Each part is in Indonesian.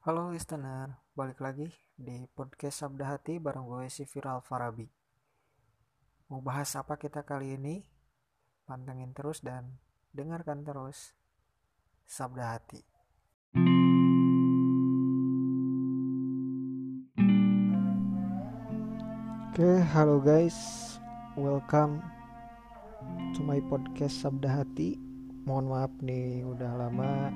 Halo listener, balik lagi di podcast Sabda Hati bareng gue si Viral Farabi. Mau bahas apa kita kali ini? Pantengin terus dan dengarkan terus Sabda Hati. Oke, halo guys. Welcome to my podcast Sabda Hati. Mohon maaf nih, udah lama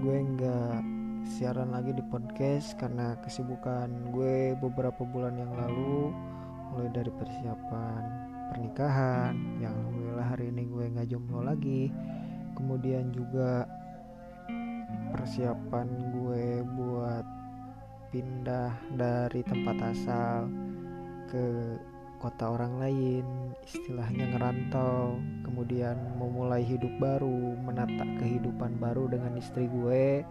gue nggak siaran lagi di podcast karena kesibukan gue beberapa bulan yang lalu mulai dari persiapan pernikahan yang alhamdulillah hari ini gue nggak jomblo lagi. Kemudian juga persiapan gue buat pindah dari tempat asal ke kota orang lain istilahnya ngerantau. Kemudian memulai hidup baru menata kehidupan baru dengan istri gue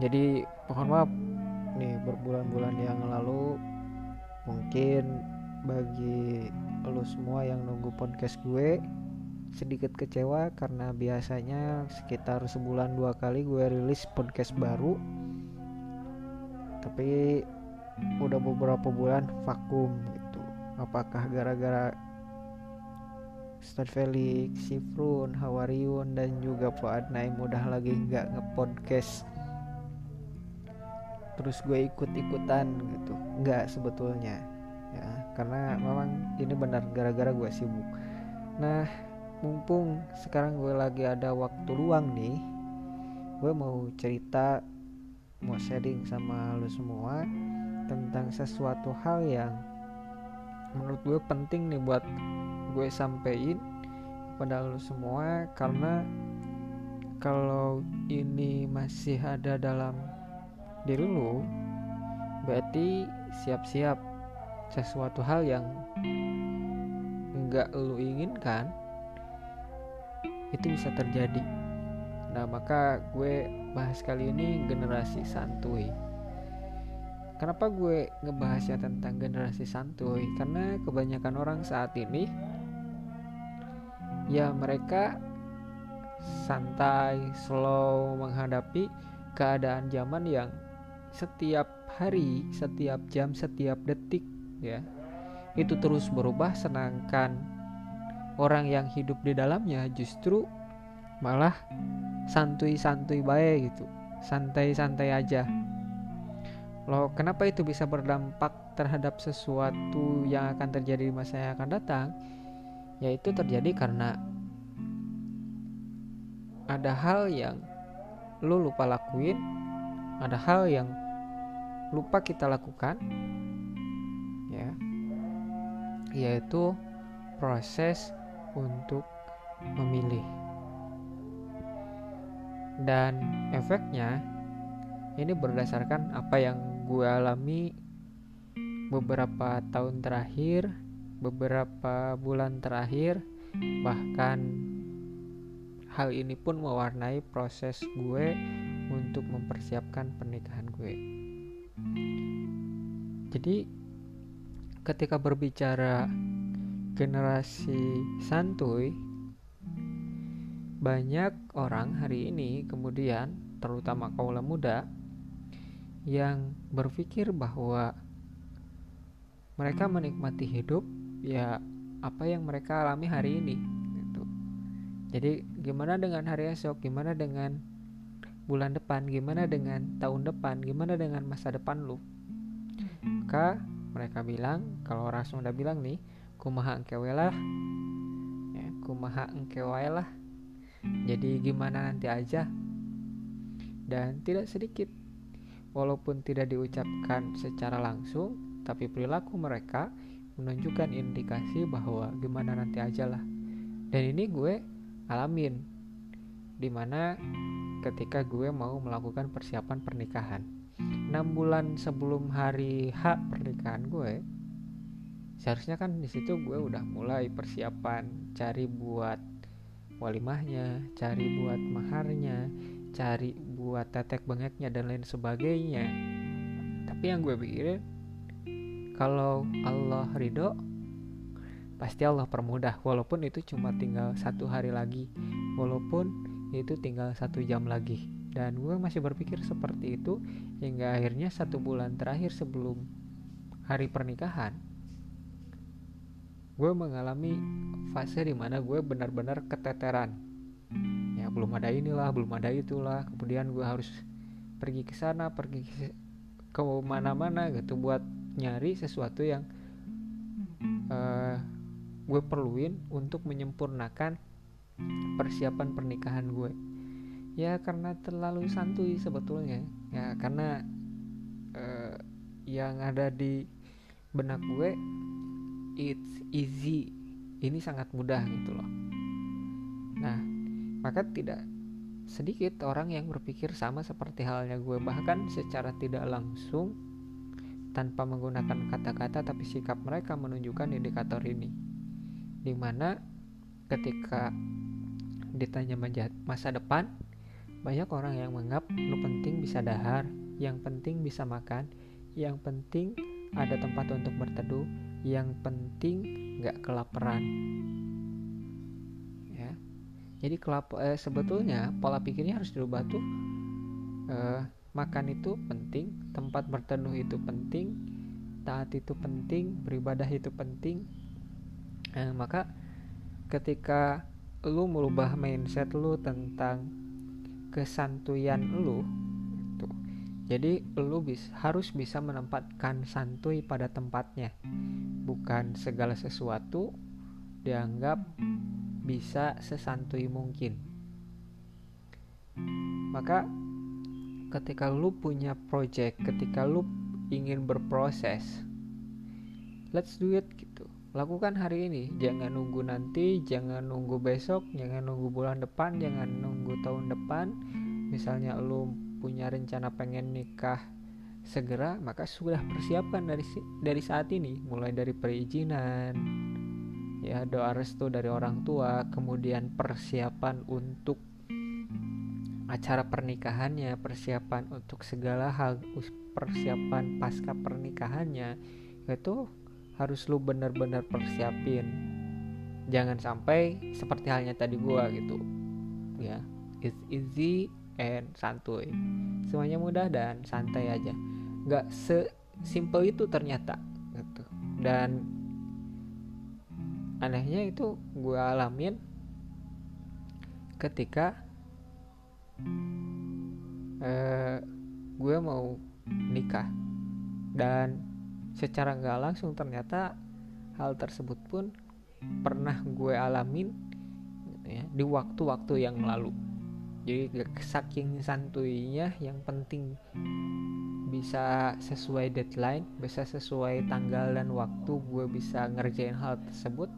jadi mohon maaf nih berbulan-bulan yang lalu mungkin bagi lo semua yang nunggu podcast gue sedikit kecewa karena biasanya sekitar sebulan dua kali gue rilis podcast baru. Tapi udah beberapa bulan vakum gitu. Apakah gara-gara Stad Felix, Sifrun, Hawariun dan juga Fuad Naim udah lagi nggak ngepodcast terus gue ikut-ikutan gitu. Nggak sebetulnya ya. Karena memang ini benar gara-gara gue sibuk. Nah mumpung sekarang gue lagi ada waktu luang nih gue mau cerita mau sharing sama lo semua tentang sesuatu hal yang menurut gue penting nih buat gue sampein kepada lo semua. Karena kalau ini masih ada dalam diri lu berarti siap-siap sesuatu hal yang nggak lu inginkan itu bisa terjadi. Nah maka gue bahas kali ini generasi santuy. Kenapa gue ngebahasnya tentang generasi santuy? Karena kebanyakan orang saat ini ya mereka santai slow menghadapi keadaan zaman yang setiap hari, setiap jam, setiap detik ya. Itu terus berubah sedangkan orang yang hidup di dalamnya justru malah santuy-santuy baik gitu. Santai-santai aja. Loh, kenapa itu bisa berdampak terhadap sesuatu yang akan terjadi di masa yang akan datang? Yaitu terjadi karena ada hal yang lo lupa lakuin, ada hal yang lupa kita lakukan ya yaitu proses untuk memilih. Dan efeknya ini berdasarkan apa yang gue alami beberapa tahun terakhir beberapa bulan terakhir bahkan hal ini pun mewarnai proses gue untuk mempersiapkan pernikahan gue jadi ketika berbicara generasi santuy banyak orang hari ini kemudian terutama kaum muda yang berpikir bahwa mereka menikmati hidup ya apa yang mereka alami hari ini gitu. Jadi gimana dengan hari esok, gimana dengan bulan depan, gimana dengan tahun depan, gimana dengan masa depan lu? Maka mereka bilang kalau orang Sunda bilang nih kumaha engkewe lah. Ya, kumaha engkewe lah. Jadi gimana nanti aja? Dan tidak sedikit. Walaupun tidak diucapkan secara langsung tapi perilaku mereka menunjukkan indikasi bahwa gimana nanti aja lah. Dan ini gue alamin di mana ketika gue mau melakukan persiapan pernikahan. 6 bulan sebelum hari H pernikahan gue seharusnya kan di situ gue udah mulai persiapan cari buat walimahnya cari buat maharnya cari buat tetek bengeknya dan lain sebagainya. Tapi yang gue pikirin kalau Allah ridho pasti Allah permudah. Walaupun itu cuma tinggal satu hari lagi. Walaupun itu tinggal satu jam lagi. Dan gue masih berpikir seperti itu hingga akhirnya satu bulan terakhir sebelum hari pernikahan gue mengalami fase di mana gue benar-benar keteteran. Ya belum ada inilah belum ada itulah. Kemudian gue harus pergi ke sana pergi ke, mana-mana gitu buat nyari sesuatu yang uh, gue perluin untuk menyempurnakan persiapan pernikahan gue. Ya karena terlalu santuy sebetulnya. Ya karena uh, yang ada di benak gue it's easy. Ini sangat mudah gitu loh. Nah maka tidak sedikit orang yang berpikir sama seperti halnya gue. Bahkan secara tidak langsung tanpa menggunakan kata-kata tapi sikap mereka menunjukkan indikator ini. Di mana ketika ditanya masa depan banyak orang yang menganggap lu penting bisa dahar yang penting bisa makan yang penting ada tempat untuk berteduh yang penting nggak kelaparan. Ya. Jadi kelap eh, sebetulnya pola pikirnya harus dirubah tuh eh, makan itu penting tempat berteduh itu penting taat itu penting beribadah itu penting. Eh, maka ketika lu merubah mindset lu tentang kesantuyan lu itu jadi lu bis, harus bisa menempatkan santuy pada tempatnya. Bukan segala sesuatu dianggap bisa sesantui mungkin. Maka ketika lu punya project ketika lu ingin berproses let's do it gitu lakukan hari ini. Jangan nunggu nanti jangan nunggu besok jangan nunggu bulan depan jangan nunggu tahun depan. Misalnya lu punya rencana pengen nikah segera maka sudah persiapkan dari dari saat ini. Mulai dari perizinan ya doa restu dari orang tua kemudian persiapan untuk acara pernikahannya, persiapan untuk segala hal, persiapan pasca pernikahannya itu harus lu benar-benar persiapin. Jangan sampai seperti halnya tadi gua gitu. Ya, it's easy and santuy. Semuanya mudah dan santai aja. Gak sesimpel itu ternyata gitu. Dan anehnya itu gue alamin ketika uh, gue mau nikah dan secara nggak langsung ternyata hal tersebut pun pernah gue alamin ya, di waktu-waktu yang lalu. Jadi saking santuinya yang penting bisa sesuai deadline bisa sesuai tanggal dan waktu gue bisa ngerjain hal tersebut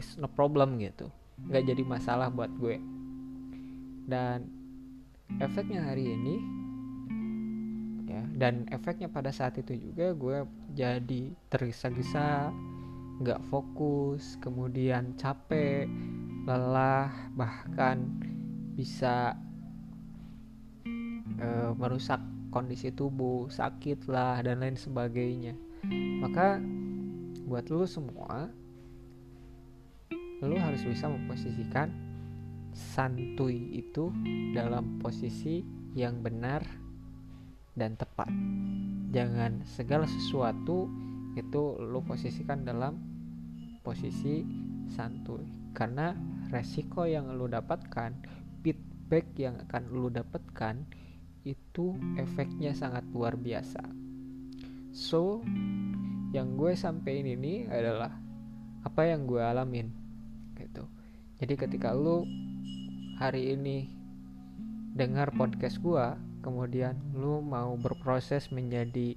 is no problem gitu. Nggak jadi masalah buat gue. Dan efeknya hari ini dan efeknya pada saat itu juga gue jadi tergesa-gesa nggak fokus kemudian capek lelah bahkan bisa e, merusak kondisi tubuh sakit lah dan lain sebagainya. Maka buat lo semua lo harus bisa memposisikan santuy itu dalam posisi yang benar dan tepat. Jangan segala sesuatu itu lo posisikan dalam posisi santuy karena resiko yang lo dapatkan, feedback yang akan lo dapatkan itu efeknya sangat luar biasa. So, yang gue sampaikan ini adalah apa yang gue alamin gitu. Jadi ketika lo hari ini dengar podcast gua kemudian lu mau berproses menjadi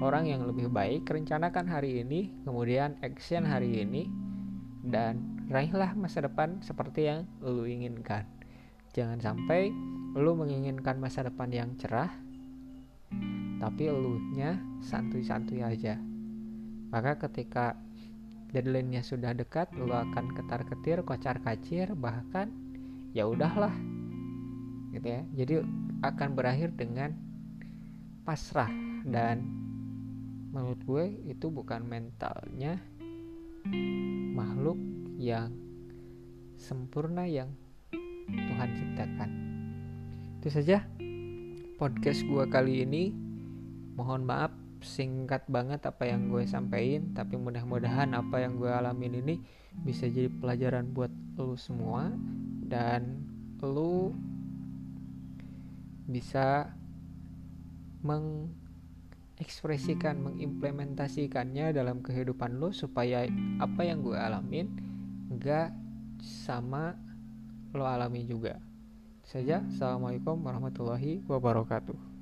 orang yang lebih baik rencanakan hari ini kemudian action hari ini dan raihlah masa depan seperti yang lu inginkan. Jangan sampai lu menginginkan masa depan yang cerah tapi lu nya santuy-santuy aja. Maka ketika deadline-nya sudah dekat lu akan ketar-ketir kocar-kacir bahkan ya udahlah gitu ya. Jadi akan berakhir dengan pasrah. Dan menurut gue itu bukan mentalnya makhluk yang sempurna yang Tuhan ciptakan. Itu saja podcast gue kali ini. Mohon maaf singkat banget apa yang gue sampaikan tapi mudah-mudahan apa yang gue alamin ini bisa jadi pelajaran buat lu semua. Dan lu bisa mengekspresikan, mengimplementasikannya dalam kehidupan lo supaya apa yang gue alamin gak sama lo alami juga. Saja, assalamualaikum warahmatullahi wabarakatuh.